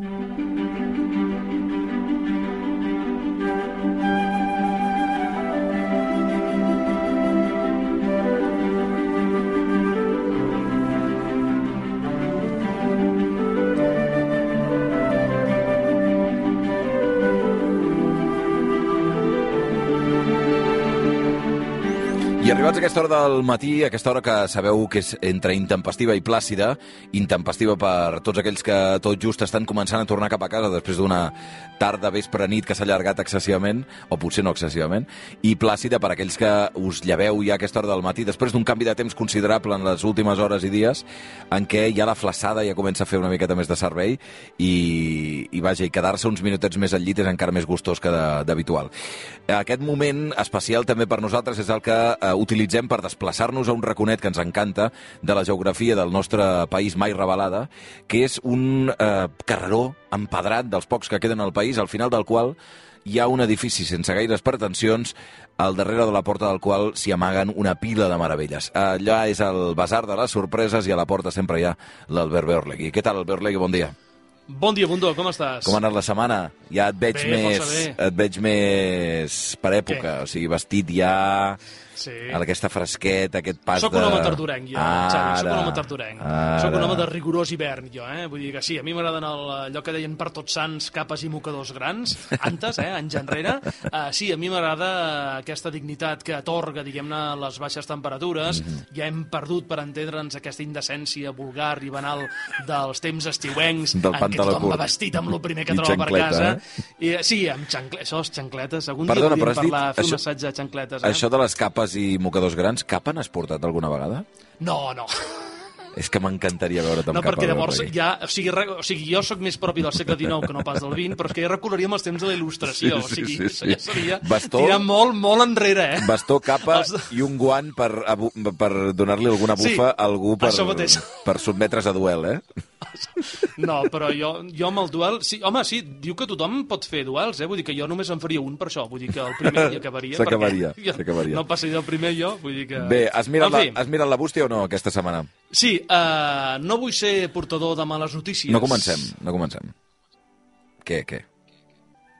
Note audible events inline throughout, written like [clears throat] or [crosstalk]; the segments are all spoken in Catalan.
I arribats a aquesta hora del matí, aquesta hora que sabeu que és entre intempestiva i plàcida, intempestiva per tots aquells que tot just estan començant a tornar cap a casa després d'una tarda, vespre, nit que s'ha allargat excessivament, o potser no excessivament, i plàcida per aquells que us lleveu ja a aquesta hora del matí, després d'un canvi de temps considerable en les últimes hores i dies, en què ja la flaçada ja comença a fer una miqueta més de servei i, i vaja, i quedar-se uns minutets més al llit és encara més gustós que d'habitual. Aquest moment especial també per nosaltres és el que eh, utilitzem per desplaçar-nos a un raconet que ens encanta de la geografia del nostre país mai revelada, que és un eh, carreró empedrat dels pocs que queden al país, al final del qual hi ha un edifici sense gaires pretensions, al darrere de la porta del qual s'hi amaguen una pila de meravelles. Allà és el Basar de les Sorpreses i a la porta sempre hi ha l'Albert Beorlegui. Què tal, Albert Beorlegui? Bon dia. Bon dia, Bundó, com estàs? Com ha anat la setmana? Ja et veig Bé, més... bé. Et veig més per època, Què? o sigui, vestit ja... Sí. Aquesta fresqueta, aquest pas Soc de... un home tardorenc, jo, Xavi, soc un home tardorenc. ara. Soc un home de rigorós hivern, jo, eh? Vull dir que sí, a mi m'agraden allò que deien per tots sants, capes i mocadors grans, antes, eh, anys enrere. Uh, [laughs] sí, a mi m'agrada aquesta dignitat que atorga, diguem-ne, les baixes temperatures. Mhm. Ja hem perdut, per entendre'ns, aquesta indecència vulgar i banal dels temps estiuencs, Del en què tothom va vestit amb el primer que I troba per casa. I, eh, sí, amb xancle... això, és xancletes. Algun Perdona, dia podríem has dit... parlar, fer això, un assaig de xancletes. Eh? Això de les capes i mocadors grans, capa n'has portat alguna vegada? No, no. És que m'encantaria veure't amb No, perquè llavors Beorlegui. ja... O sigui, re, o sigui, jo sóc més propi del segle XIX que no pas del XX, però és que ja recularíem els temps de la il·lustració. Sí, sí, o sigui, sí, això sí. ja seria Bastó. tirar molt, molt enrere, eh? Bastó, capa Els- i un guant per, per donar-li alguna Sí, bufa a algú per, [laughs] per sotmetre's a duel, eh? No, però jo, jo amb el duel... Sí, home, sí, diu que tothom pot fer duels, eh? Vull dir que jo només en faria un per això. Vull dir que el primer hi acabaria. S'acabaria. No passaria el primer jo, vull dir que... Bé, has mirat, En la, fi, has mirat la bústia o no aquesta setmana? Sí, uh, no vull ser portador de males notícies. No comencem, no comencem. Què, què?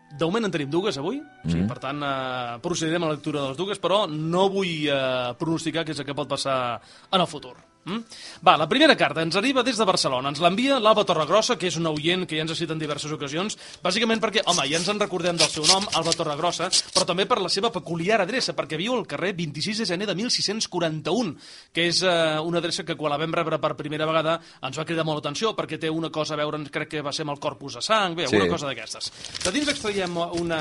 De moment en tenim dues avui, mm. sí, per tant eh, procedirem a la lectura de les dues, però no vull eh, pronosticar què és el que pot passar en el futur. Mm? Va, la primera carta ens arriba des de Barcelona. Ens l'envia l'Alba Torregrossa, que és un oient que ja ens ha citat en diverses ocasions, bàsicament perquè, home, ja ens en recordem del seu nom, Alba Torregrossa, però també per la seva peculiar adreça, perquè viu al carrer 26 de gener de 1641, que és eh, una adreça que quan la vam rebre per primera vegada ens va cridar molt l'atenció, perquè té una cosa a veure, crec que va ser amb el corpus de sang, bé, Sí. alguna cosa d'aquestes. De dins extraiem una,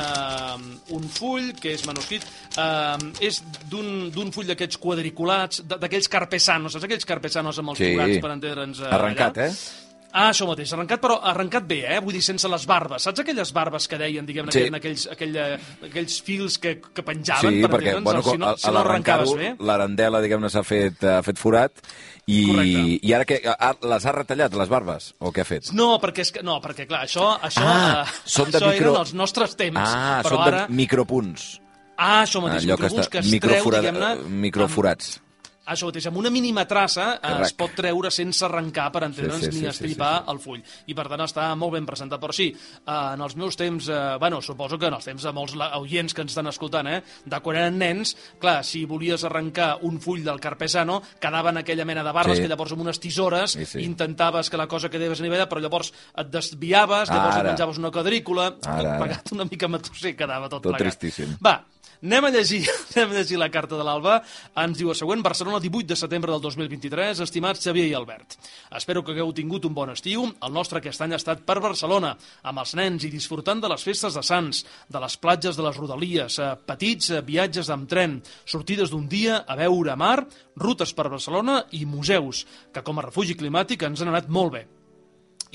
un full, que és manuscrit, eh, és d'un full d'aquests quadriculats, d'aquells carpesanos, saps aquells carpesanos amb els Sí. forats, per entendre'ns eh, Arrencat, allà? eh? Ah, això mateix, arrencat, però arrencat bé, eh? Vull dir, sense les barbes. Saps aquelles barbes que deien, diguem-ne, Sí. que aquells, aquell, eh, aquells fils que, que penjaven, Sí, per perquè bueno, si no, a, si no arrencaves bé. l'arandela, diguem-ne, s'ha fet, ha fet forat i, Correcte. i ara que ha, les ha retallat, les barbes? O què ha fet? No, perquè, és que, no, perquè clar, això, això, Ah, eh, són de això micro- eren els nostres temps. Ah, però són ara... de micropunts. Ah, això mateix, que micropunts està... que es treu, diguem-ne... Microforats. Amb, això mateix, amb una mínima traça eh, es pot treure sense arrencar, per entendre'ns, Sí, sí, sí, ni sí, estripar sí, sí. el full. I per tant està molt ben presentat. Però sí, eh, en els meus temps, eh, bueno, suposo que en els temps de molts la- oients que ens estan escoltant, eh, de quan eren nens, clar, si volies arrencar un full del carpesano, quedaven aquella mena de barbes Sí. que llavors amb unes tisores Sí, sí. intentaves que la cosa quedés a nivell, però llavors et desviaves, llavors Ara. et menjaves una quadrícula, Ara, ara. plegat [laughs] una mica matusser quedava tot, Tot plegat. tristíssim. Va, anem a llegir, [laughs] anem a llegir la carta de l'Alba. Ens diu el següent, Barcelona, 18 de setembre del 2023. Estimats Xavier i Albert, espero que hagueu tingut un bon estiu. El nostre aquest any ha estat per Barcelona, amb els nens i disfrutant de les festes de Sants, de les platges de les Rodalies, eh, petits eh, viatges amb tren, sortides d'un dia a veure mar, rutes per Barcelona i museus, que com a refugi climàtic ens han anat molt bé.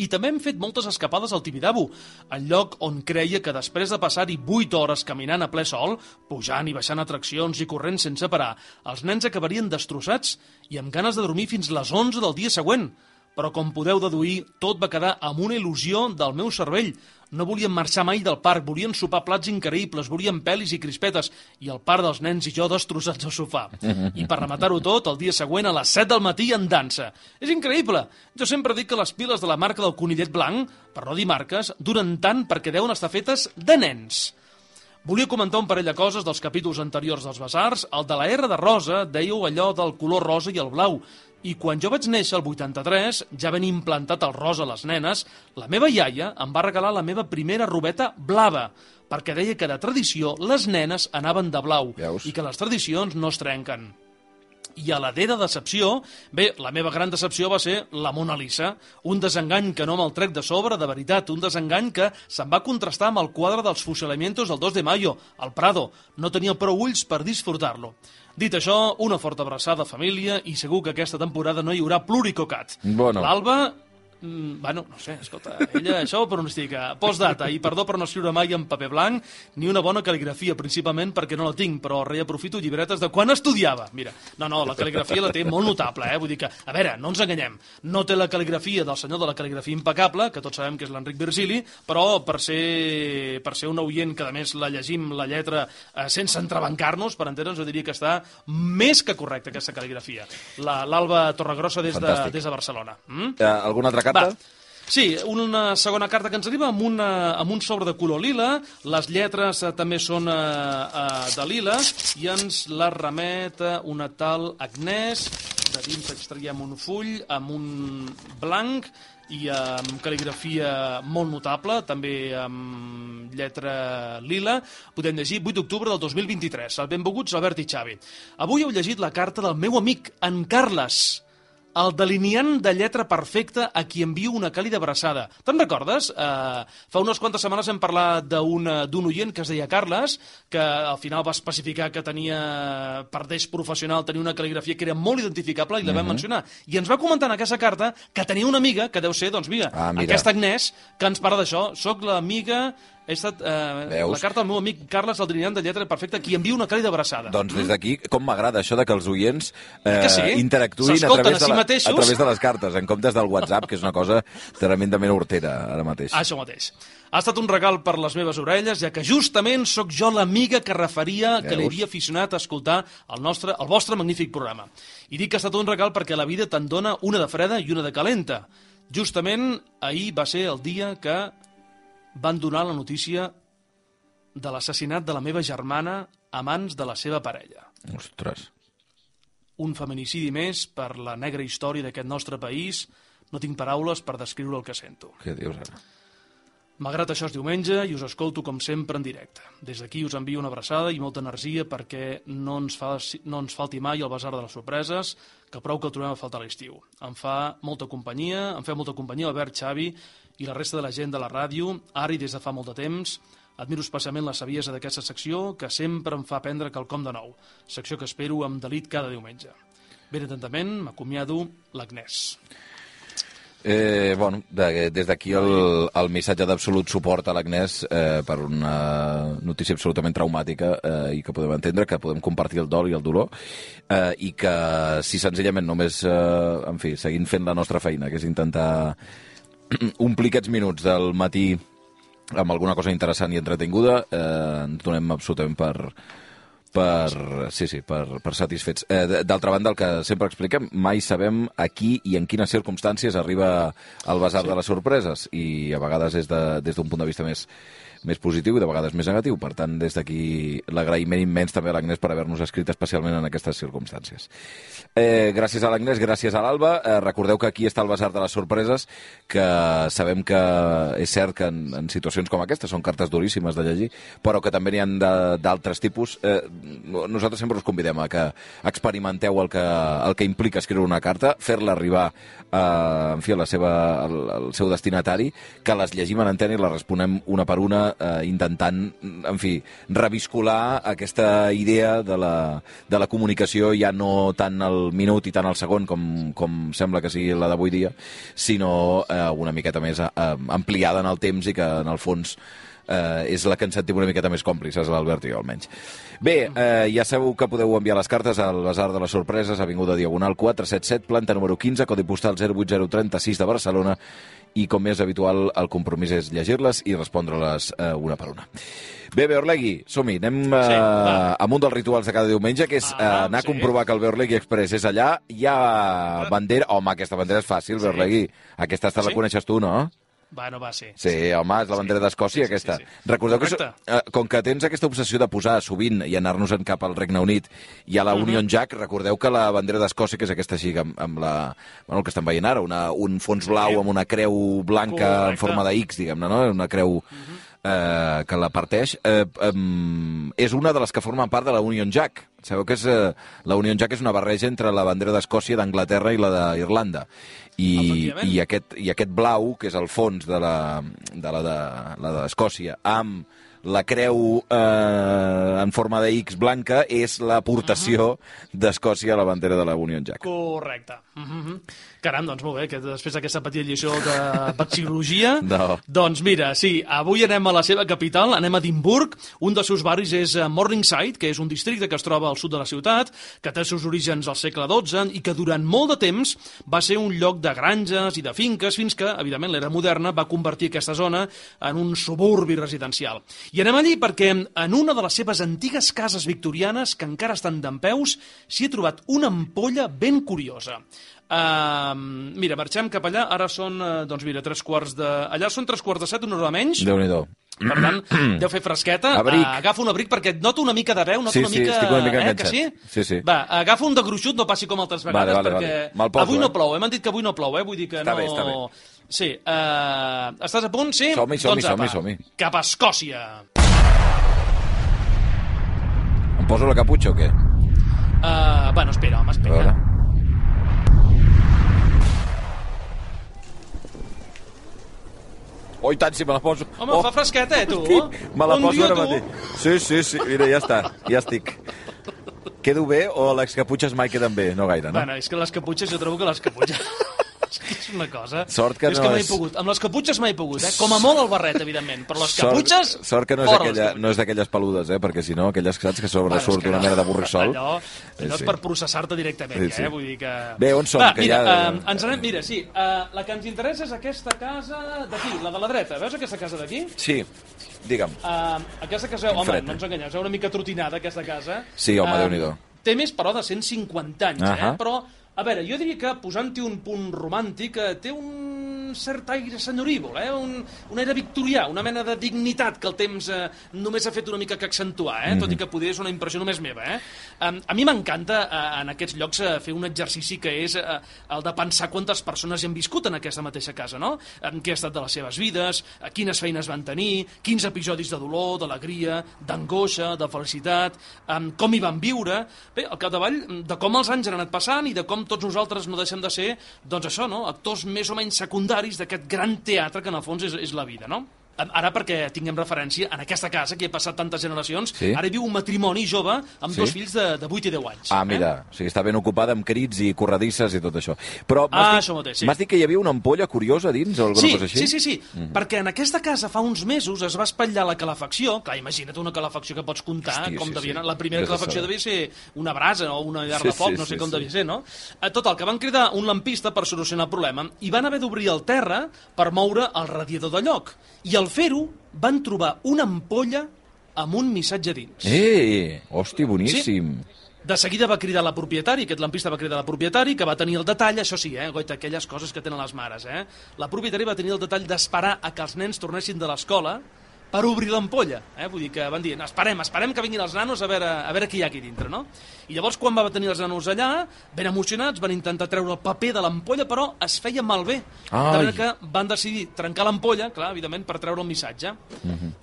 I també hem fet moltes escapades al Tibidabo, el lloc on creia que després de passar-hi 8 hores caminant a ple sol, pujant i baixant atraccions i corrent sense parar, els nens acabarien destrossats i amb ganes de dormir fins les 11 del dia següent. Però com podeu deduir, tot va quedar amb una il·lusió del meu cervell. No volien marxar mai del parc, volien sopar plats increïbles, volien pel·lis i crispetes, i el part dels nens i jo destrossats al sofà. [laughs] I per rematar-ho tot, el dia següent a les 7 del matí en dansa. És increïble! Jo sempre dic que les piles de la marca del conillet blanc, per no dir marques, duren tant perquè deuen estar fetes de nens. Volia comentar un parell de coses dels capítols anteriors dels Besars. El de la R de rosa dèieu allò del color rosa i el blau. I quan jo vaig néixer el 83, ja ben implantat el rosa a les nenes, la meva iaia em va regalar la meva primera robeta blava, perquè deia que de tradició les nenes anaven de blau Veus? i que les tradicions no es trenquen. I a la D de decepció, bé, la meva gran decepció va ser la Mona Lisa, un desengany que no me'l trec de sobre, de veritat, un desengany que se'n va contrastar amb el quadre dels fusilamientos del 2 de mayo, al Prado. No tenia prou ulls per disfrutar-lo. Dit això, una forta abraçada família i segur que aquesta temporada no hi haurà pluricocat. Bueno. L'Alba Mm, bueno, no sé, escolta, ella això ho pronostica. Postdata, i perdó per no escriure mai en paper blanc, ni una bona cal·ligrafia, principalment perquè no la tinc, però reaprofito llibretes de quan estudiava. Mira, no, no, la cal·ligrafia la té molt notable, eh? Vull dir que, a veure, no ens enganyem, no té la cal·ligrafia del senyor de la cal·ligrafia impecable, que tots sabem que és l'Enric Virgili, però per ser, per ser un oient que, a més, la llegim la lletra eh, sense entrebancar-nos, per entendre'ns, jo diria que està més que correcta, aquesta cal·ligrafia. La- L'Alba Torregrossa des de, Fantàstic. des de Barcelona. Mm? Eh, alguna altra carta? Va. Sí, una segona carta que ens arriba amb, una, amb un sobre de color lila. Les lletres eh, també són eh, eh, de lila i ens la remet eh, una tal Agnès. De dins extraiem un full amb un blanc i amb cal·ligrafia molt notable, també amb lletra lila. Podem llegir 8 d'octubre del 2023. El benvinguts Albert i Xavi. Avui heu llegit la carta del meu amic, en Carles, el delineant de lletra perfecta a qui envio una càlida abraçada. Te'n recordes? Uh, fa unes quantes setmanes hem parlat d'un eh, oient que es deia Carles, que al final va especificar que tenia, per deix professional, tenia una cal·ligrafia que era molt identificable i la vam mencionar. I ens va comentar en aquesta carta que tenia una amiga, que deu ser, doncs mira, Ah, mira. aquesta Agnès, que ens parla d'això. Soc l'amiga... He estat, eh, Veus? la carta del meu amic Carles, el delineant de lletra perfecta, a qui envio una càlida abraçada. Doncs des d'aquí, com m'agrada això de que els oients eh, Que sí? interactuïn a través, a si de la, mateixos? a través de les cartes, en comptes del WhatsApp, que és una cosa tremendament hortera ara mateix. Això mateix. Ha estat un regal per les meves orelles, ja que justament sóc jo l'amiga que referia que li Veus? havia aficionat a escoltar el, nostre, el vostre magnífic programa. I dic que ha estat un regal perquè la vida te'n dona una de freda i una de calenta. Justament ahir va ser el dia que van donar la notícia de l'assassinat de la meva germana a mans de la seva parella Ostres. un feminicidi més per la negra història d'aquest nostre país. No tinc paraules per descriure el que sento. Què dius ara? Malgrat això és diumenge i us escolto com sempre en directe. Des d'aquí us envio una abraçada i molta energia perquè no ens, fa, no ens falti mai el basar de les sorpreses, que prou que el trobem a faltar a l'estiu. Em fa molta companyia, em fa molta companyia Albert, Xavi i la resta de la gent de la ràdio, Ari des de fa molt de temps. Admiro especialment la saviesa d'aquesta secció, que sempre em fa aprendre quelcom de nou. Secció que espero amb delit cada diumenge. Ben atentament, m'acomiado l'Agnès. Eh, bueno, de, des d'aquí el, el missatge d'absolut suport a l'Agnès eh, per una notícia absolutament traumàtica eh, i que podem entendre, que podem compartir el dol i el dolor eh, i que si senzillament només, eh, en fi, seguint fent la nostra feina, que és intentar [clears throat] omplir aquests minuts del matí amb alguna cosa interessant i entretinguda, eh, ens donem absolutament per, per, sí, sí, per, per satisfets. Eh, D'altra banda, el que sempre expliquem, mai sabem a qui i en quines circumstàncies arriba el basar sí. de les sorpreses i a vegades és de, des d'un punt de vista més, més positiu i de vegades més negatiu. Per tant, des d'aquí l'agraïment immens també a l'Agnès per haver-nos escrit especialment en aquestes circumstàncies. Eh, gràcies a l'Agnès, gràcies a l'Alba. Eh, recordeu que aquí està el basar de les sorpreses, que sabem que és cert que en, en situacions com aquestes són cartes duríssimes de llegir, però que també n'hi ha d'altres tipus. Eh, nosaltres sempre us convidem a que experimenteu el que, el que implica escriure una carta, fer-la arribar eh, en fi, a la seva, al, al seu destinatari, que les llegim en antena i les responem una per una, eh, intentant, en fi, reviscolar aquesta idea de la, de la comunicació ja no tant al minut i tant al segon com, com sembla que sigui la d'avui dia, sinó eh, una miqueta més eh, ampliada en el temps i que, en el fons, eh, és la que ens sentim una miqueta més còmplices, l'Albert i jo, almenys. Bé, eh, ja sabeu que podeu enviar les cartes al Besar de les Sorpreses, Avinguda Diagonal 477, planta número 15, codi postal 08036 de Barcelona, i com és habitual, el compromís és llegir-les i respondre-les eh, una per una. Bé, Beorlegui, som-hi. Anem eh, Sí, va. amb un dels rituals de cada diumenge, que és eh, Ah, anar a sí. comprovar que el Beorlegui Express és allà. Hi ha bandera... Home, aquesta bandera és fàcil, Sí. Beorlegui. Aquesta esta la Sí? coneixes tu, no? Bueno, va, sí. Sí, home, és la bandera Sí. d'Escòcia, Sí, sí, aquesta. sí, sí. Recordeu que, Correcte. so- eh, com que tens aquesta obsessió de posar sovint i anar-nos en cap al Regne Unit i a la Mhm. Union Jack, recordeu que la bandera d'Escòcia, que és aquesta així, amb, amb la, bueno, el que estem veient ara, una, un fons blau amb una creu blanca en Correcte. Mhm. forma de X, diguem-ne, no? Una creu eh, que la parteix, eh, eh, és una de les que formen part de la Union Jack. Sabeu que és, eh, la Union Jack és una barreja entre la bandera d'Escòcia, d'Anglaterra i la d'Irlanda. I, i, aquest, I aquest blau, que és el fons de la de la de- la d'Escòcia, amb la creu eh, en forma de X blanca, és l'aportació d'Escòcia a la bandera de la Union Jack. Correcte. Mm -hmm. Caram, doncs molt bé, que després d'aquesta petita lliçó de vexil·logia... [laughs] No. Doncs mira, sí, avui anem a la seva capital, anem a Edimburg. Un dels seus barris és eh, Morningside, que és un districte que es troba al sud de la ciutat, que té els seus orígens al segle XII i que durant molt de temps va ser un lloc de granges i de finques, fins que, evidentment, l'era moderna va convertir aquesta zona en un suburbi residencial. I anem allí perquè en una de les seves antigues cases victorianes, que encara estan dempeus, s'hi ha trobat una ampolla ben curiosa. Uh, mira, marxem cap allà, ara són, uh, doncs mira, tres quarts de... Allà són tres quarts de set, una hora menys, Déu-n'hi-do. per tant, deu fer fresqueta. Abric. Uh, agafa un abric perquè et noto una mica de veu, noto Sí, una sí, mica... estic una mica eh, que enganxat. sí? Sí, sí. Va, agafa un de gruixut, no passi com altres vegades, Vale, vale, perquè vale. Poso, avui no eh? plou, eh? M'han dit que avui no plou, eh? Vull dir que Està no... bé, està bé. Sí, uh, estàs a punt? Sí? Som-hi, som-hi, doncs apa, som-hi, som-hi. Cap a Escòcia. Em poso la caputxa o què? Uh, bueno, espera, home, A espera. veure. Oh, i tant, si me la poso. Home, oh, fa fresqueta, eh, tu? hosti, Me la Bon poso dia, ara tu. mateix. Sí, sí, sí, mira, ja està, ja estic. Quedo bé o les caputxes mai queden bé? No gaire, no? Bueno, és que les caputxes, jo trobo que les caputxes... és una cosa... Sort que és no que mai és- pogut. Amb les caputxes mai he pogut, eh? Com a molt el barret, evidentment, però les Sort, caputxes... sort que no és, aquella, no és d'aquelles peludes, eh? Perquè si no, aquelles saps que sobre Bueno, surt que una no. mena de burrissol. Allò, Sí, allò sí. és per processar-te directament, Sí, ja, sí. eh? Vull dir que... Bé, on som? Va, Que mira, ja- eh, ens anem... Mira, sí, eh, la que ens interessa és aquesta casa d'aquí, la de la dreta. Veus aquesta casa d'aquí? Sí, digue'm. Uh, aquesta casa, home, fred, no ens enganyeu, és una mica trotinada, aquesta casa. Sí, home, Eh, Déu-n'hi-do. Té més, però, de 150 anys, Ahà. eh? Però, a veure, jo diria que posant-hi un punt romàntic eh, té un cert aire senyorívol, eh? Un, un aire victorià, una mena de dignitat que el temps eh, només ha fet una mica que accentuar, eh? Mhm. Tot i que poder és una impressió només meva, eh? Um, a mi m'encanta eh, en aquests llocs eh, fer un exercici que és eh, el de pensar quantes persones hi han viscut en aquesta mateixa casa, no? Um, què ha estat de les seves vides, eh, quines feines van tenir, quins episodis de dolor, d'alegria, d'angoixa, de felicitat, um, com hi van viure... Bé, al capdavall, mm, de com els anys han anat passant i de com tots nosaltres no deixem de ser, doncs això, no?, actors més o menys secundaris d'aquest gran teatre que en el fons és, és la vida, no? Ara perquè tinguem referència, en aquesta casa, que he passat tantes generacions, Sí. ara hi viu un matrimoni jove amb Sí? dos fills de, de 8 i 10 anys. Ah, mira, o sigui, està ben ocupada amb crits i corredisses i tot això. Però m'has Ah, dit- això mateix, sí. Dit que hi havia una ampolla curiosa dins o alguna Sí, cosa així? sí, sí, sí, perquè en aquesta casa fa uns mesos es va espatllar la calefacció, clar, imagina't una calefacció que pots comptar, Hosti, com sí, devia sí. la primera calefacció devia ser una brasa o una llar Sí, de foc, sí, no sé sí, com sí. devia ser, no? Eh, Total, que van cridar un lampista per solucionar el problema i van haver d'obrir el terra per moure el radiador de lloc. I al fer-ho van trobar una ampolla amb un missatge dins. Eh, hosti, boníssim. De seguida va cridar la propietari, aquest lampista va cridar la propietari, que va tenir el detall, això sí, eh, goita, aquelles coses que tenen les mares, eh? La propietari va tenir el detall d'esperar a que els nens tornessin de l'escola per obrir l'ampolla, eh? Vull dir que van dir, esperem, esperem que vinguin els nanos a veure, a veure què hi ha aquí dintre, no? I llavors, quan va tenir els nanos allà, ben emocionats, van intentar treure el paper de l'ampolla, però es feia malbé. De Ai. manera que van decidir trencar l'ampolla, clar, evidentment, per treure el missatge.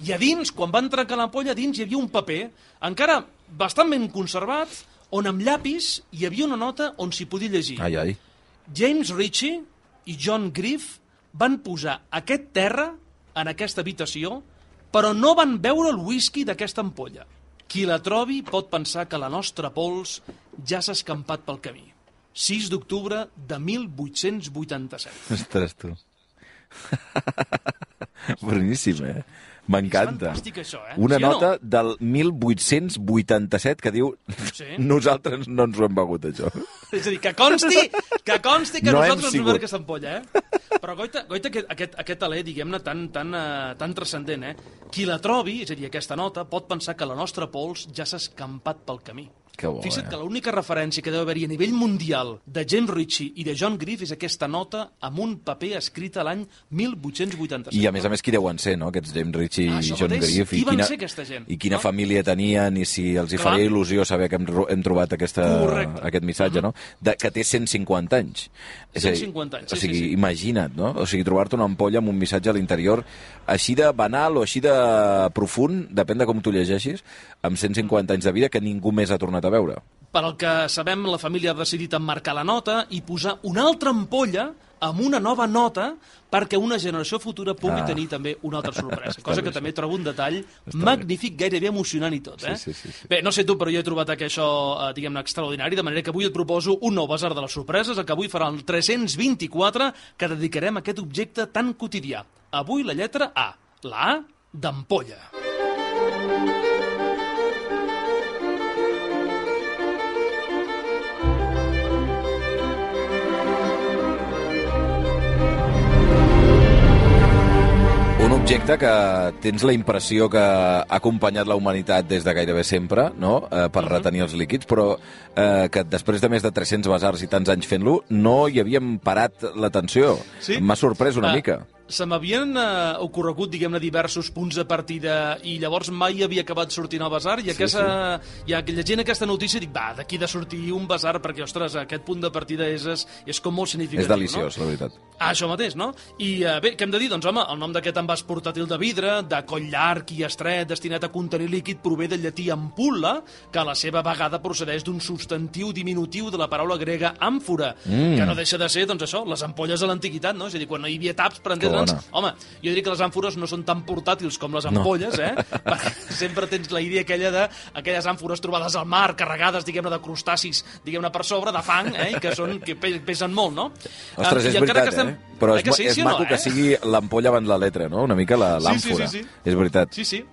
I a dins, quan van trencar l'ampolla, dins hi havia un paper, encara bastant ben conservat, on amb llapis hi havia una nota on s'hi podia llegir. Ai, ai. James Ritchie i John Griff van posar aquest terra en aquesta habitació, però no van beure el whisky d'aquesta ampolla. Qui la trobi pot pensar que la nostra pols ja s'ha escampat pel camí. 6 d'octubre de 1887. Ostres, tu. [laughs] Boníssim, eh? M'encanta. Això, eh? Una Sí o no? nota del 1887 que diu Sí. [laughs] nosaltres no ens ho hem begut, això. És a dir, que consti, que consti que No hem nosaltres ens sigut. beurem aquesta ampolla, eh? Però goita, goita aquest, aquest, aquest alè, diguem-ne, tan, tan, uh, tan transcendent, eh? Qui la trobi, és a dir, aquesta nota, pot pensar que la nostra pols ja s'ha escampat pel camí. Que bo, Fixa't eh? que l'única referència que deu haver-hi a nivell mundial de James Ritchie i de John Griff és aquesta nota amb un paper escrit a l'any 1887. I a més a més qui deuen ser, no? Aquests James Ritchie Ah, i John mateix. Griff. Qui i van quina, ser aquesta gent, I quina no? família tenien i si els hi Clar. faria il·lusió saber que hem, hem trobat aquesta, Correcte. aquest missatge, no? De, que té 150 anys. És a dir, 150 anys, sí, O sigui, sí, sí. imagina't, no? O sigui, trobar-te una ampolla amb un missatge a l'interior així de banal o així de profund, depèn de com tu llegeixis, amb 150 anys de vida que ningú més ha tornat a veure. Per al que sabem, la família ha decidit emmarcar la nota i posar una altra ampolla amb una nova nota perquè una generació futura pugui Ah. tenir també una altra sorpresa. [laughs] Cosa bé, que també trobo un detall Està magnífic, gairebé emocionant i tot. Eh? Sí, sí, sí, sí. Bé, no sé tu, però jo he trobat que això, eh, diguem-ne, extraordinari, de manera que avui et proposo un nou basar de les sorpreses, el que avui farà el 324, que dedicarem a aquest objecte tan quotidià. Avui la lletra A, la A d'ampolla. Objecte que tens la impressió que ha acompanyat la humanitat des de gairebé sempre, no?, eh, per retenir els líquids, però eh, que després de més de 300 basars i tants anys fent-lo, no hi havíem parat l'atenció. Sí? M'ha sorprès una Ah, mica. Se m'havien eh, ocorregut, diguem-ne, diversos punts de partida i llavors mai havia acabat sortint el basar i, Sí, aquesta, i llegint aquesta notícia dic, va, d'aquí de sortir un basar perquè, ostres, aquest punt de partida és, és, és com molt significatiu. És deliciós, no? la veritat. Ah, això mateix, no? I eh, bé, què hem de dir? Doncs, home, el nom d'aquest envàs portàtil de vidre, de coll llarg i estret, destinat a contenir líquid, prové del llatí ampulla, que a la seva vegada procedeix d'un substantiu diminutiu de la paraula grega àmfora, mm. que no deixa de ser, doncs això, les ampolles de l'antiguitat, no? És a dir, quan no hi havia taps, per entendre'ns, bona. home, jo diria que les àmfores no són tan portàtils com les ampolles, no. eh? [laughs] Perquè sempre tens la idea aquella de aquelles àmfores trobades al mar, carregades, diguem-ne, de crustacis, diguem-ne, per sobre, de fang, eh? I que, són, que pe- pesen molt, no? Ostres, és veritat, que estem- eh? Però Eh és, que sí, és sí o no, maco que eh? sigui l'ampolla abans la letra, no? Una mica la- Sí, sí, l'àmfora. sí, sí. És veritat. Sí, sí.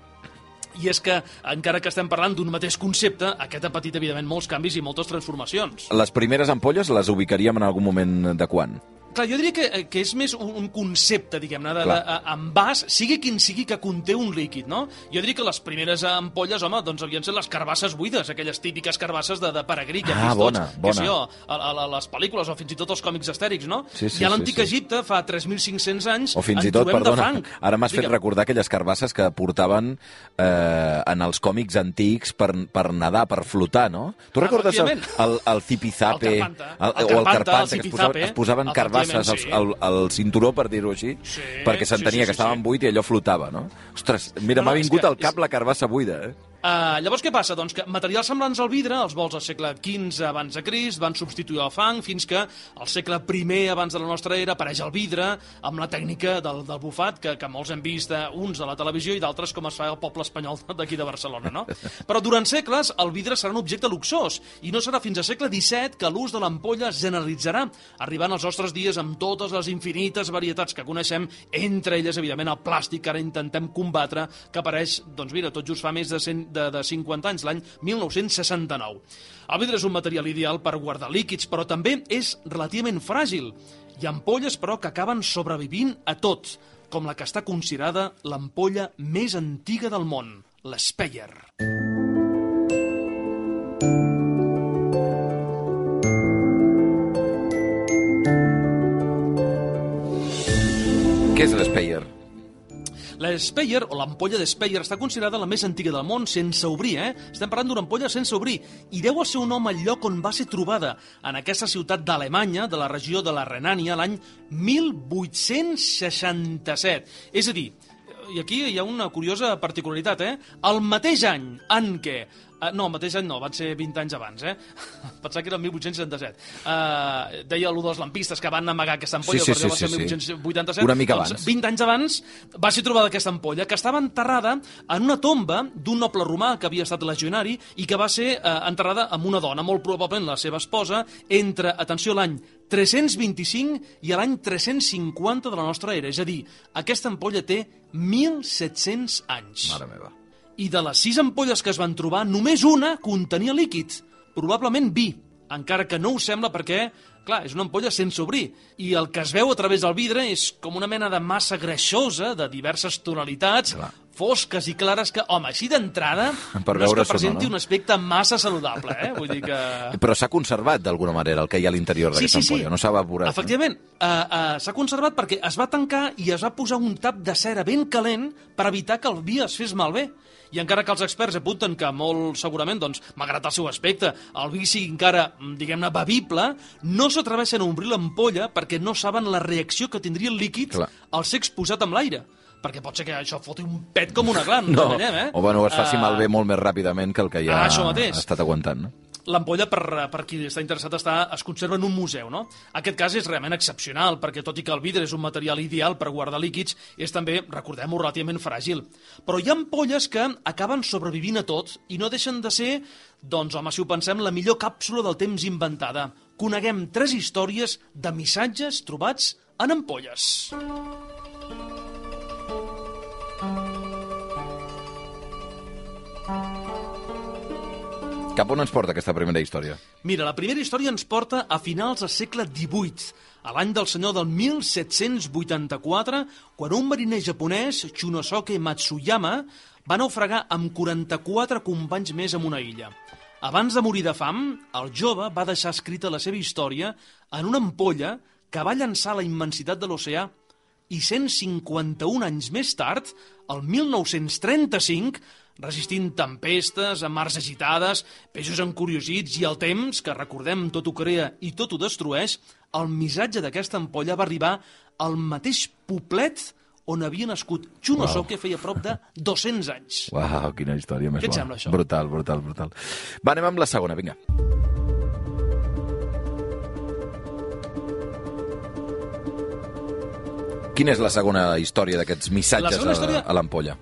I és que, encara que estem parlant d'un mateix concepte, aquest ha patit, evidentment, molts canvis i moltes transformacions. Les primeres ampolles les ubicaríem en algun moment de quan? Clar, jo diria que, que és més un, un concepte, diguem-ne, de, de, Clar. envàs, sigui quin sigui que conté un líquid, no? Jo diria que les primeres ampolles, home, doncs havien set les carbasses buides, aquelles típiques carbasses de, de peregrí que Ah, bona, tots, bona. que sí, jo, a, a, les pel·lícules o fins i tot els còmics estèrics, no? Sí, sí, I a sí, l'antic sí. Egipte, fa 3.500 anys, O fins i tot, perdona, fang. ara m'has fet recordar aquelles carbasses que portaven eh, en els còmics antics per, per nedar, per flotar, no? Tu Ah, recordes el, el, el zipizape? El carpanta. el, El o el carpanta, carpanta, el que es posaven, es posaven carbasses al, efectivament, al, al cinturó, per dir-ho així, Sí, perquè s'entenia sí, sí, que sí, estaven sí. buit i allò flotava, no? Ostres, mira, No, no, m'ha vingut que al cap és- la carbassa buida, eh? Uh, llavors què passa? Doncs que materials semblants al vidre, els vols al segle XV abans de Crist, van substituir el fang fins que al segle I abans de la nostra era apareix el vidre amb la tècnica del, del bufat que, que molts hem vist, uns a la televisió i d'altres com es fa al poble espanyol [laughs] d'aquí de Barcelona, no? Però durant segles el vidre serà un objecte luxós i no serà fins al segle XVII que l'ús de l'ampolla es generalitzarà, arribant als nostres dies amb totes les infinites varietats que coneixem, entre elles, evidentment, el plàstic que ara intentem combatre, que apareix, doncs mira, tot just fa més de, 100, de, de 50 anys, l'any 1969. El vidre és un material ideal per guardar líquids, però també és relativament fràgil. Hi ha ampolles, però, que acaben sobrevivint a tot, com la que està considerada l'ampolla més antiga del món, l'Speyer. Què és l'Speyer? La Speyer, o l'ampolla de Speyer, està considerada la més antiga del món sense obrir, eh? Estem parlant d'una ampolla sense obrir, i deu el seu nom al lloc on va ser trobada, en aquesta ciutat d'Alemanya, de la regió de la Renània, l'any 1867. És a dir, i aquí hi ha una curiosa particularitat, eh? El mateix any en què Uh, no, el mateix any no, van ser 20 anys abans, eh? [laughs] Pensava que era el 1877. Uh, deia allò dels lampistes que van amagar aquesta ampolla, Sí, sí, perquè va sí, ser sí, 1887. Una mica doncs, abans. 20 anys abans va ser trobada aquesta ampolla, que estava enterrada en una tomba d'un noble romà que havia estat legionari i que va ser uh, enterrada amb una dona, molt probablement la seva esposa, entre, atenció, l'any 325 i l'any 350 de la nostra era. És a dir, aquesta ampolla té 1.700 anys. Mare meva. I de les sis ampolles que es van trobar, només una contenia líquid, probablement vi, encara que no ho sembla perquè, clar, és una ampolla sense obrir, i el que es veu a través del vidre és com una mena de massa greixosa de diverses tonalitats, Clar. Fosques i clares que, home, així d'entrada, no és que presenti no? un aspecte massa saludable, eh? Vull dir que... [laughs] Però s'ha conservat d'alguna manera el que hi ha a l'interior d'aquesta ampolla, no s'ha evaporat. Efectivament, uh, uh, s'ha conservat perquè es va tancar i es va posar un tap de cera ben calent per evitar que el vi es fes malbé. I encara que els experts apunten que molt segurament, doncs, malgrat el seu aspecte, el vi sigui encara, mm, diguem-ne, bevible, no s'atreveixen a obrir l'ampolla perquè no saben la reacció que tindria el líquid Clar. al ser exposat amb l'aire. Perquè pot ser que això foti un pet com una glan, No, enganyem, eh? o bueno, es faci Eh, malbé molt més ràpidament que el que ja Ah, ha estat aguantant. No? L'ampolla, per, per qui està interessat, està, es conserva en un museu, no? Aquest cas és realment excepcional, perquè tot i que el vidre és un material ideal per guardar líquids, és també, recordem-ho, relativament fràgil. Però hi ha ampolles que acaben sobrevivint a tot i no deixen de ser, doncs, home, si ho pensem, la millor càpsula del temps inventada. Coneguem tres històries de missatges trobats en ampolles. Cap on ens porta aquesta primera història? Mira, la primera història ens porta a finals del segle XVIII, a l'any del senyor del 1784, quan un mariner japonès, Chunosuke Matsuyama, va naufragar amb 44 companys més en una illa. Abans de morir de fam, el jove va deixar escrita la seva història en una ampolla que va llançar a la immensitat de l'oceà i 151 anys més tard, el 1935, resistint tempestes, a mars agitades, peixos encuriosits i el temps, que recordem tot ho crea i tot ho destrueix, el missatge d'aquesta ampolla va arribar al mateix poblet on havia nascut Chunosuke feia prop de 200 anys. Uau, quina història més Què et bona. sembla, això? Brutal, brutal, brutal. Va, anem amb la segona, vinga. Quina és la segona història d'aquests missatges a, història- a l'ampolla?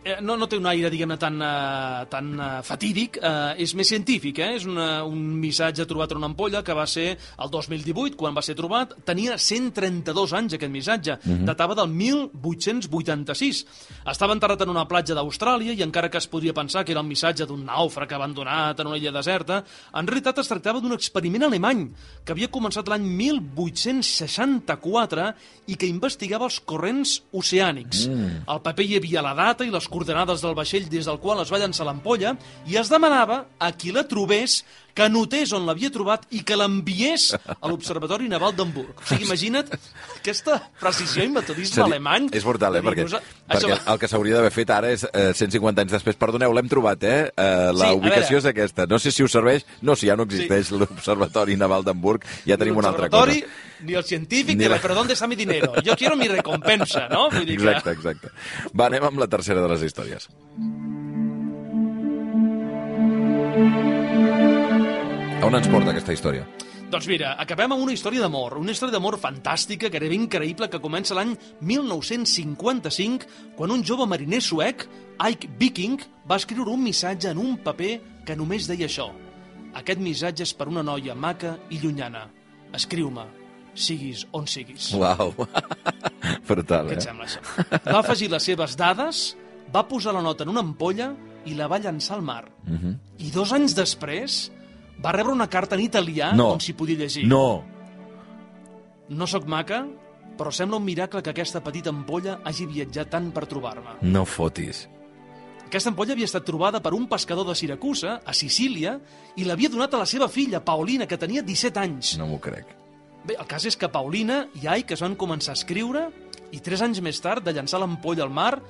Eh, no, no té un aire, diguem-ne, tan, uh, tan uh, fatídic, uh, és més científic, eh? és una, un missatge trobat en una ampolla que va ser el 2018, quan va ser trobat, tenia 132 anys aquest missatge, datava del 1886. Estava enterrat en una platja d'Austràlia i encara que es podria pensar que era el missatge d'un nàufrag abandonat en una illa deserta, en realitat es tractava d'un experiment alemany que havia començat l'any 1864 i que investigava els corrents oceànics. Mm. Al paper hi havia la data i les coordenades del vaixell des del qual es va llançar l'ampolla i es demanava a qui la trobés que notés on l'havia trobat i que l'enviés a l'Observatori Naval d'Hamburg. O sigui, imagina't aquesta precisió i metodisme Seria- alemany. És brutal, eh? Perquè, perquè Això- el que s'hauria d'haver fet ara és eh, 150 anys després. Perdoneu, l'hem trobat, eh? eh la Sí, ubicació és aquesta. No sé si us serveix. No, si ja no existeix sí. l'Observatori Naval d'Hamburg, ja tenim una altra cosa. Ni el científic, Ni ni la- però ¿dónde está mi dinero? Yo quiero mi recompensa, no? Vull dir que... Exacte, exacte. Va, anem amb la tercera de les històries. A on ens porta aquesta història? Doncs mira, acabem amb una història d'amor, una història d'amor fantàstica, gairebé increïble, que comença l'any 1955, quan un jove mariner suec, Ike Viking, va escriure un missatge en un paper que només deia això. Aquest missatge és per una noia maca i llunyana. Escriu-me, siguis on siguis. Uau. [laughs] Brutal, Què et eh? sembla, això? Va afegir les seves dades, va posar la nota en una ampolla i la va llançar al mar. Uh -huh. I dos anys després va rebre una carta en italià No. on s'hi podia llegir. No. No sóc maca, però sembla un miracle que aquesta petita ampolla hagi viatjat tant per trobar-me. No fotis. Aquesta ampolla havia estat trobada per un pescador de Siracusa, a Sicília, i l'havia donat a la seva filla, Paulina, que tenia 17 anys. No m'ho crec. Bé, el cas és que Paulina i Ike es van començar a escriure i tres anys més tard, de llançar l'ampolla al mar,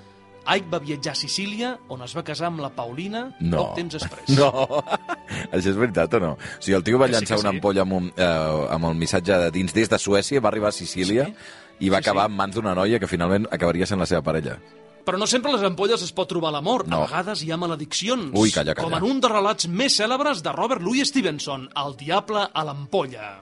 Ike va viatjar a Sicília, on es va casar amb la Paulina No. poc temps després. [laughs] No. Això és veritat o no? O sigui, el tio va Que sí, llançar una sí. ampolla amb, un, eh, amb el missatge de dins des de Suècia, va arribar a Sicília Sí. i va Sí, acabar sí. en mans d'una noia que finalment acabaria sent la seva parella. Però no sempre les ampolles es pot trobar l'amor. No. A vegades hi ha malediccions. Ui, calla, calla. Com en un dels relats més cèlebres de Robert Louis Stevenson, El diable a l'ampolla.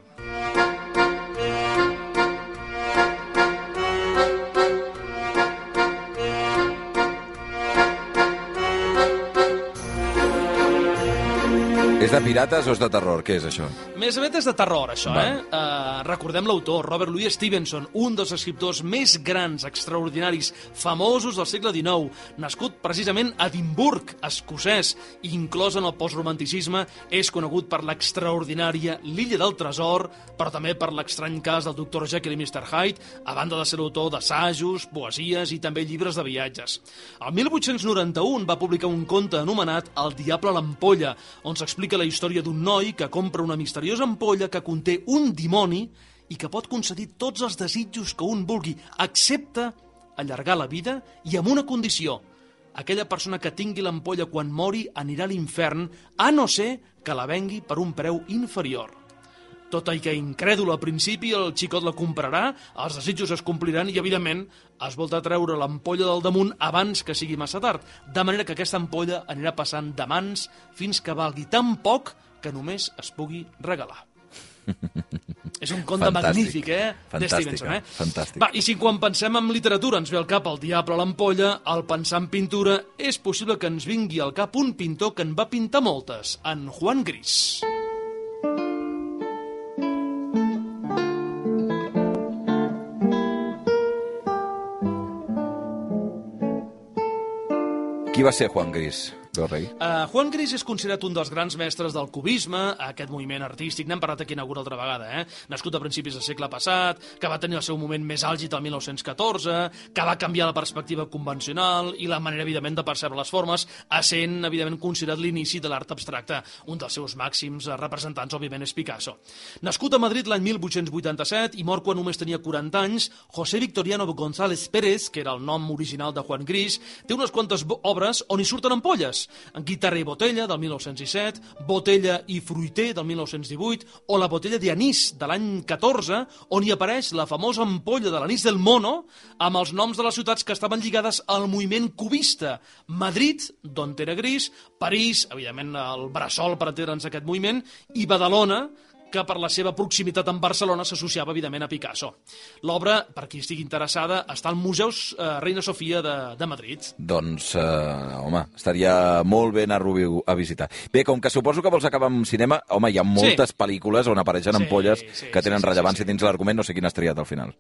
És de pirates o és de terror? Què és això? Més aviat és de terror, això, Va. eh? Uh, recordem l'autor, Robert Louis Stevenson, un dels escriptors més grans, extraordinaris, famosos del segle XIX, nascut precisament a Edimburg, escocès, i inclòs en el postromanticisme, és conegut per l'extraordinària L'illa del tresor, però també per l'estrany cas del Dr. Jekyll i Mr. Hyde, a banda de ser l'autor d'assajos, poesies i també llibres de viatges. El 1891 va publicar un conte anomenat El diable a l'ampolla, on s'explica la història d'un noi que compra una misteriosa ampolla que conté un dimoni i que pot concedir tots els desitjos que un vulgui, excepte allargar la vida i amb una condició. Aquella persona que tingui l'ampolla quan mori anirà a l'infern, a no ser que la vengui per un preu inferior. Tot i que incrèdul al principi, el xicot la comprarà, els desitjos es compliran i, evidentment, es volta a treure l'ampolla del damunt abans que sigui massa tard, de manera que aquesta ampolla anirà passant de mans fins que valgui tan poc que només es pugui regalar. [laughs] És un conte Fantàstic. magnífic, eh? De Stevenson, eh? fantàstic. Va, i si quan pensem en literatura ens ve al cap el diable a l'ampolla, al pensar en pintura, és possible que ens vingui al cap un pintor que en va pintar moltes, en Juan Gris. Qui va ser Juan Gris, Déu rei? Uh, Juan Gris és considerat un dels grans mestres del cubisme, aquest moviment artístic, n'hem parlat aquí en alguna altra vegada, eh? nascut a principis del segle passat, que va tenir el seu moment més àlgid el 1914, que va canviar la perspectiva convencional i la manera, evidentment, de percebre les formes, essent, evidentment, considerat l'inici de l'art abstracte. Un dels seus màxims representants, òbviament, és Picasso. Nascut a Madrid l'any 1887 i mort quan només tenia 40 anys, José Victoriano González Pérez, que era el nom original de Juan Gris, té unes quantes obres on hi surten ampolles. En Guitarra i Botella, del 1907, Botella i Fruiter, del 1918, o la Botella de Anís, de l'any 14, on hi apareix la famosa ampolla de l'anís del mono, amb els noms de les ciutats que estaven lligades al moviment cubista. Madrid, d'on era Gris, París, evidentment el Bressol per entendre'ns aquest moviment, i Badalona, que per la seva proximitat amb Barcelona s'associava, evidentment, a Picasso. L'obra, per qui estigui interessada, està al Museu eh, Reina Sofia de, de Madrid. Doncs, eh, home, estaria molt bé anar-lo a visitar. Bé, com que suposo que vols acabar amb cinema, home, hi ha moltes pel·lícules on apareixen Sí, ampolles sí, que tenen sí, sí, rellevància sí, sí. dins l'argument, no sé quin has triat al final.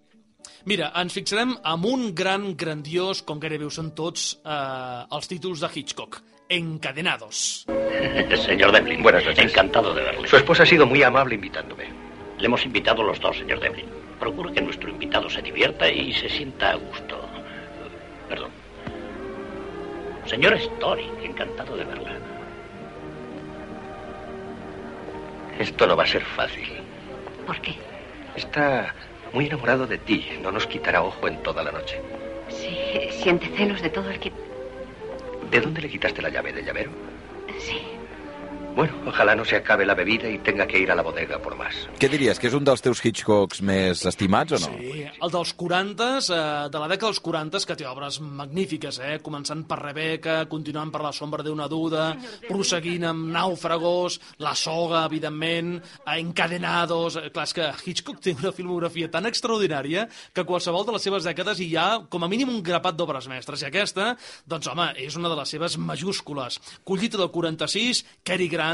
Mira, ens fixarem en un gran, grandiós, com gairebé ho són tots, eh, els títols de Hitchcock. Encadenados. [laughs] Señor Devlin. Buenas noches. Encantado de verle. Su esposa ha sido muy amable invitándome. Le hemos invitado los dos, señor Devlin. Procure que nuestro invitado se divierta y se sienta a gusto. Perdón. Señor Story, encantado de verla. Esto no va a ser fácil. ¿Por qué? Está muy enamorado de ti. No nos quitará ojo en toda la noche. Sí, siente celos de todo el que... ¿De dónde le quitaste la llave del llavero? Sí. Bueno, ojalá no se acabe la bebida y tenga que ir a la bodega por más. Què diries, que és un dels teus Hitchcocks més estimats o no? Sí, el dels 40, eh, de la dècada dels 40, que té obres magnífiques, eh? començant per Rebeca, continuant per La sombra d'una duda, prosseguint amb Nàufragos, La soga, evidentment, eh, Encadenados... Eh, Clar, és que Hitchcock té una filmografia tan extraordinària que qualsevol de les seves dècades hi ha com a mínim un grapat d'obres mestres. I aquesta, doncs home, és una de les seves majúscules. Collita del 46, Cary Grant,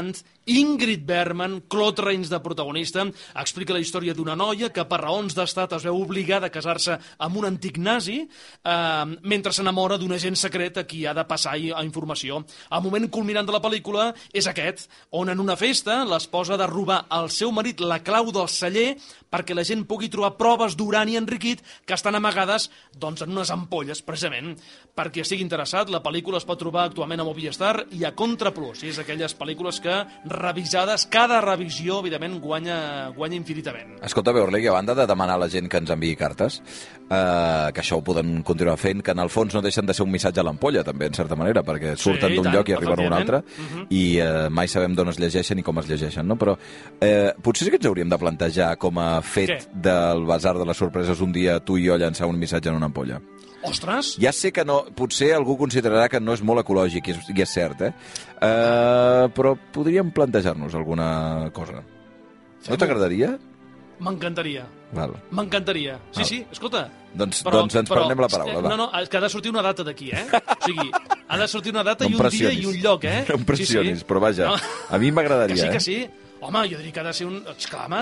Ingrid Bergman, Claude Rains de protagonista, explica la història d'una noia que per raons d'estat es veu obligada a casar-se amb un antic nazi eh, mentre s'enamora d'un agent secret a qui ha de passar a informació. El moment culminant de la pel·lícula és aquest, on en una festa l'esposa ha de robar al seu marit la clau del celler perquè la gent pugui trobar proves d'urani enriquit que estan amagades doncs, en unes ampolles, precisament. Per qui estigui interessat, la pel·lícula es pot trobar actualment a Movistar i a Contraplus. I és aquelles pel·lícules que, revisades, cada revisió, evidentment, guanya, guanya infinitament. Escolta, bé, Orlegui, a banda de demanar a la gent que ens enviï cartes, eh, que això ho poden continuar fent, que en el fons no deixen de ser un missatge a l'ampolla, també, en certa manera, perquè surten i d'un lloc i arriben a un altre, efectivament. i eh, mai sabem d'on es llegeixen i com es llegeixen, no? Però eh, potser sí que ens hauríem de plantejar com a fet Què? del Basar de les Sorpreses un dia tu i jo llançar un missatge en una ampolla. Ostres! Ja sé que no, potser algú considerarà que no és molt ecològic, i és, i és cert, eh? Uh, però podríem plantejar-nos alguna cosa. No t'agradaria? M'encantaria. Val. M'encantaria. Sí, Val. sí, escolta. Doncs- doncs ens prenem la paraula, va. No, no, és que ha de sortir una data d'aquí, eh? O sigui, ha de sortir una data No i un dia i un lloc, eh? No em pressionis, sí, sí. però vaja, a mi m'agradaria, Que sí, eh? que sí. Home, jo diria que ha de ser un... Exclama!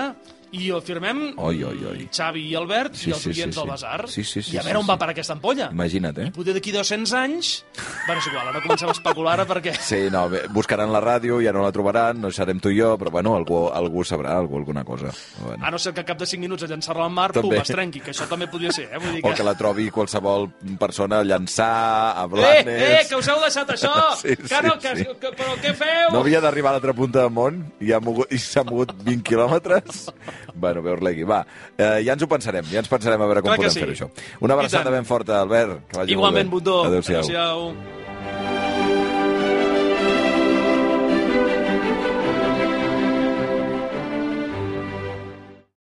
I ho firmem Oi, oi, oi. Xavi i Albert Sí, i els sí, sí, oients sí. del Basar. Sí, sí, sí, I a sí, veure on sí. va per aquesta ampolla. Imagina't, eh? Poder d'aquí 200 anys... Bueno, és igual, ara comencem a especular ara perquè... Sí, no, bé, buscaran la ràdio, ja no la trobaran, no serem tu i jo, però bueno, algú, algú sabrà, algú alguna cosa. Bueno. A no ser que cap de 5 minuts a llançar-la al mar, També. pum, es trenqui, que això també podria ser, eh? Vull dir O que... que la trobi qualsevol persona llançar a Eh, Blanes... eh, que us heu deixat això! [laughs] Sí, que no, sí, que, sí. que, però què feu? No havia d'arribar a l'altra punta del món i, ha mogut, i s'ha mogut 20 quilòmetres. Bueno, veus l'egui, va. Eh, ja ens ho pensarem, ja ens pensarem a veure com Clar podem sí. fer això. Una abraçada ben forta, Albert. Que vagi Igualment, molt bé. Bundó. Adéu-siau. Adéu-siau.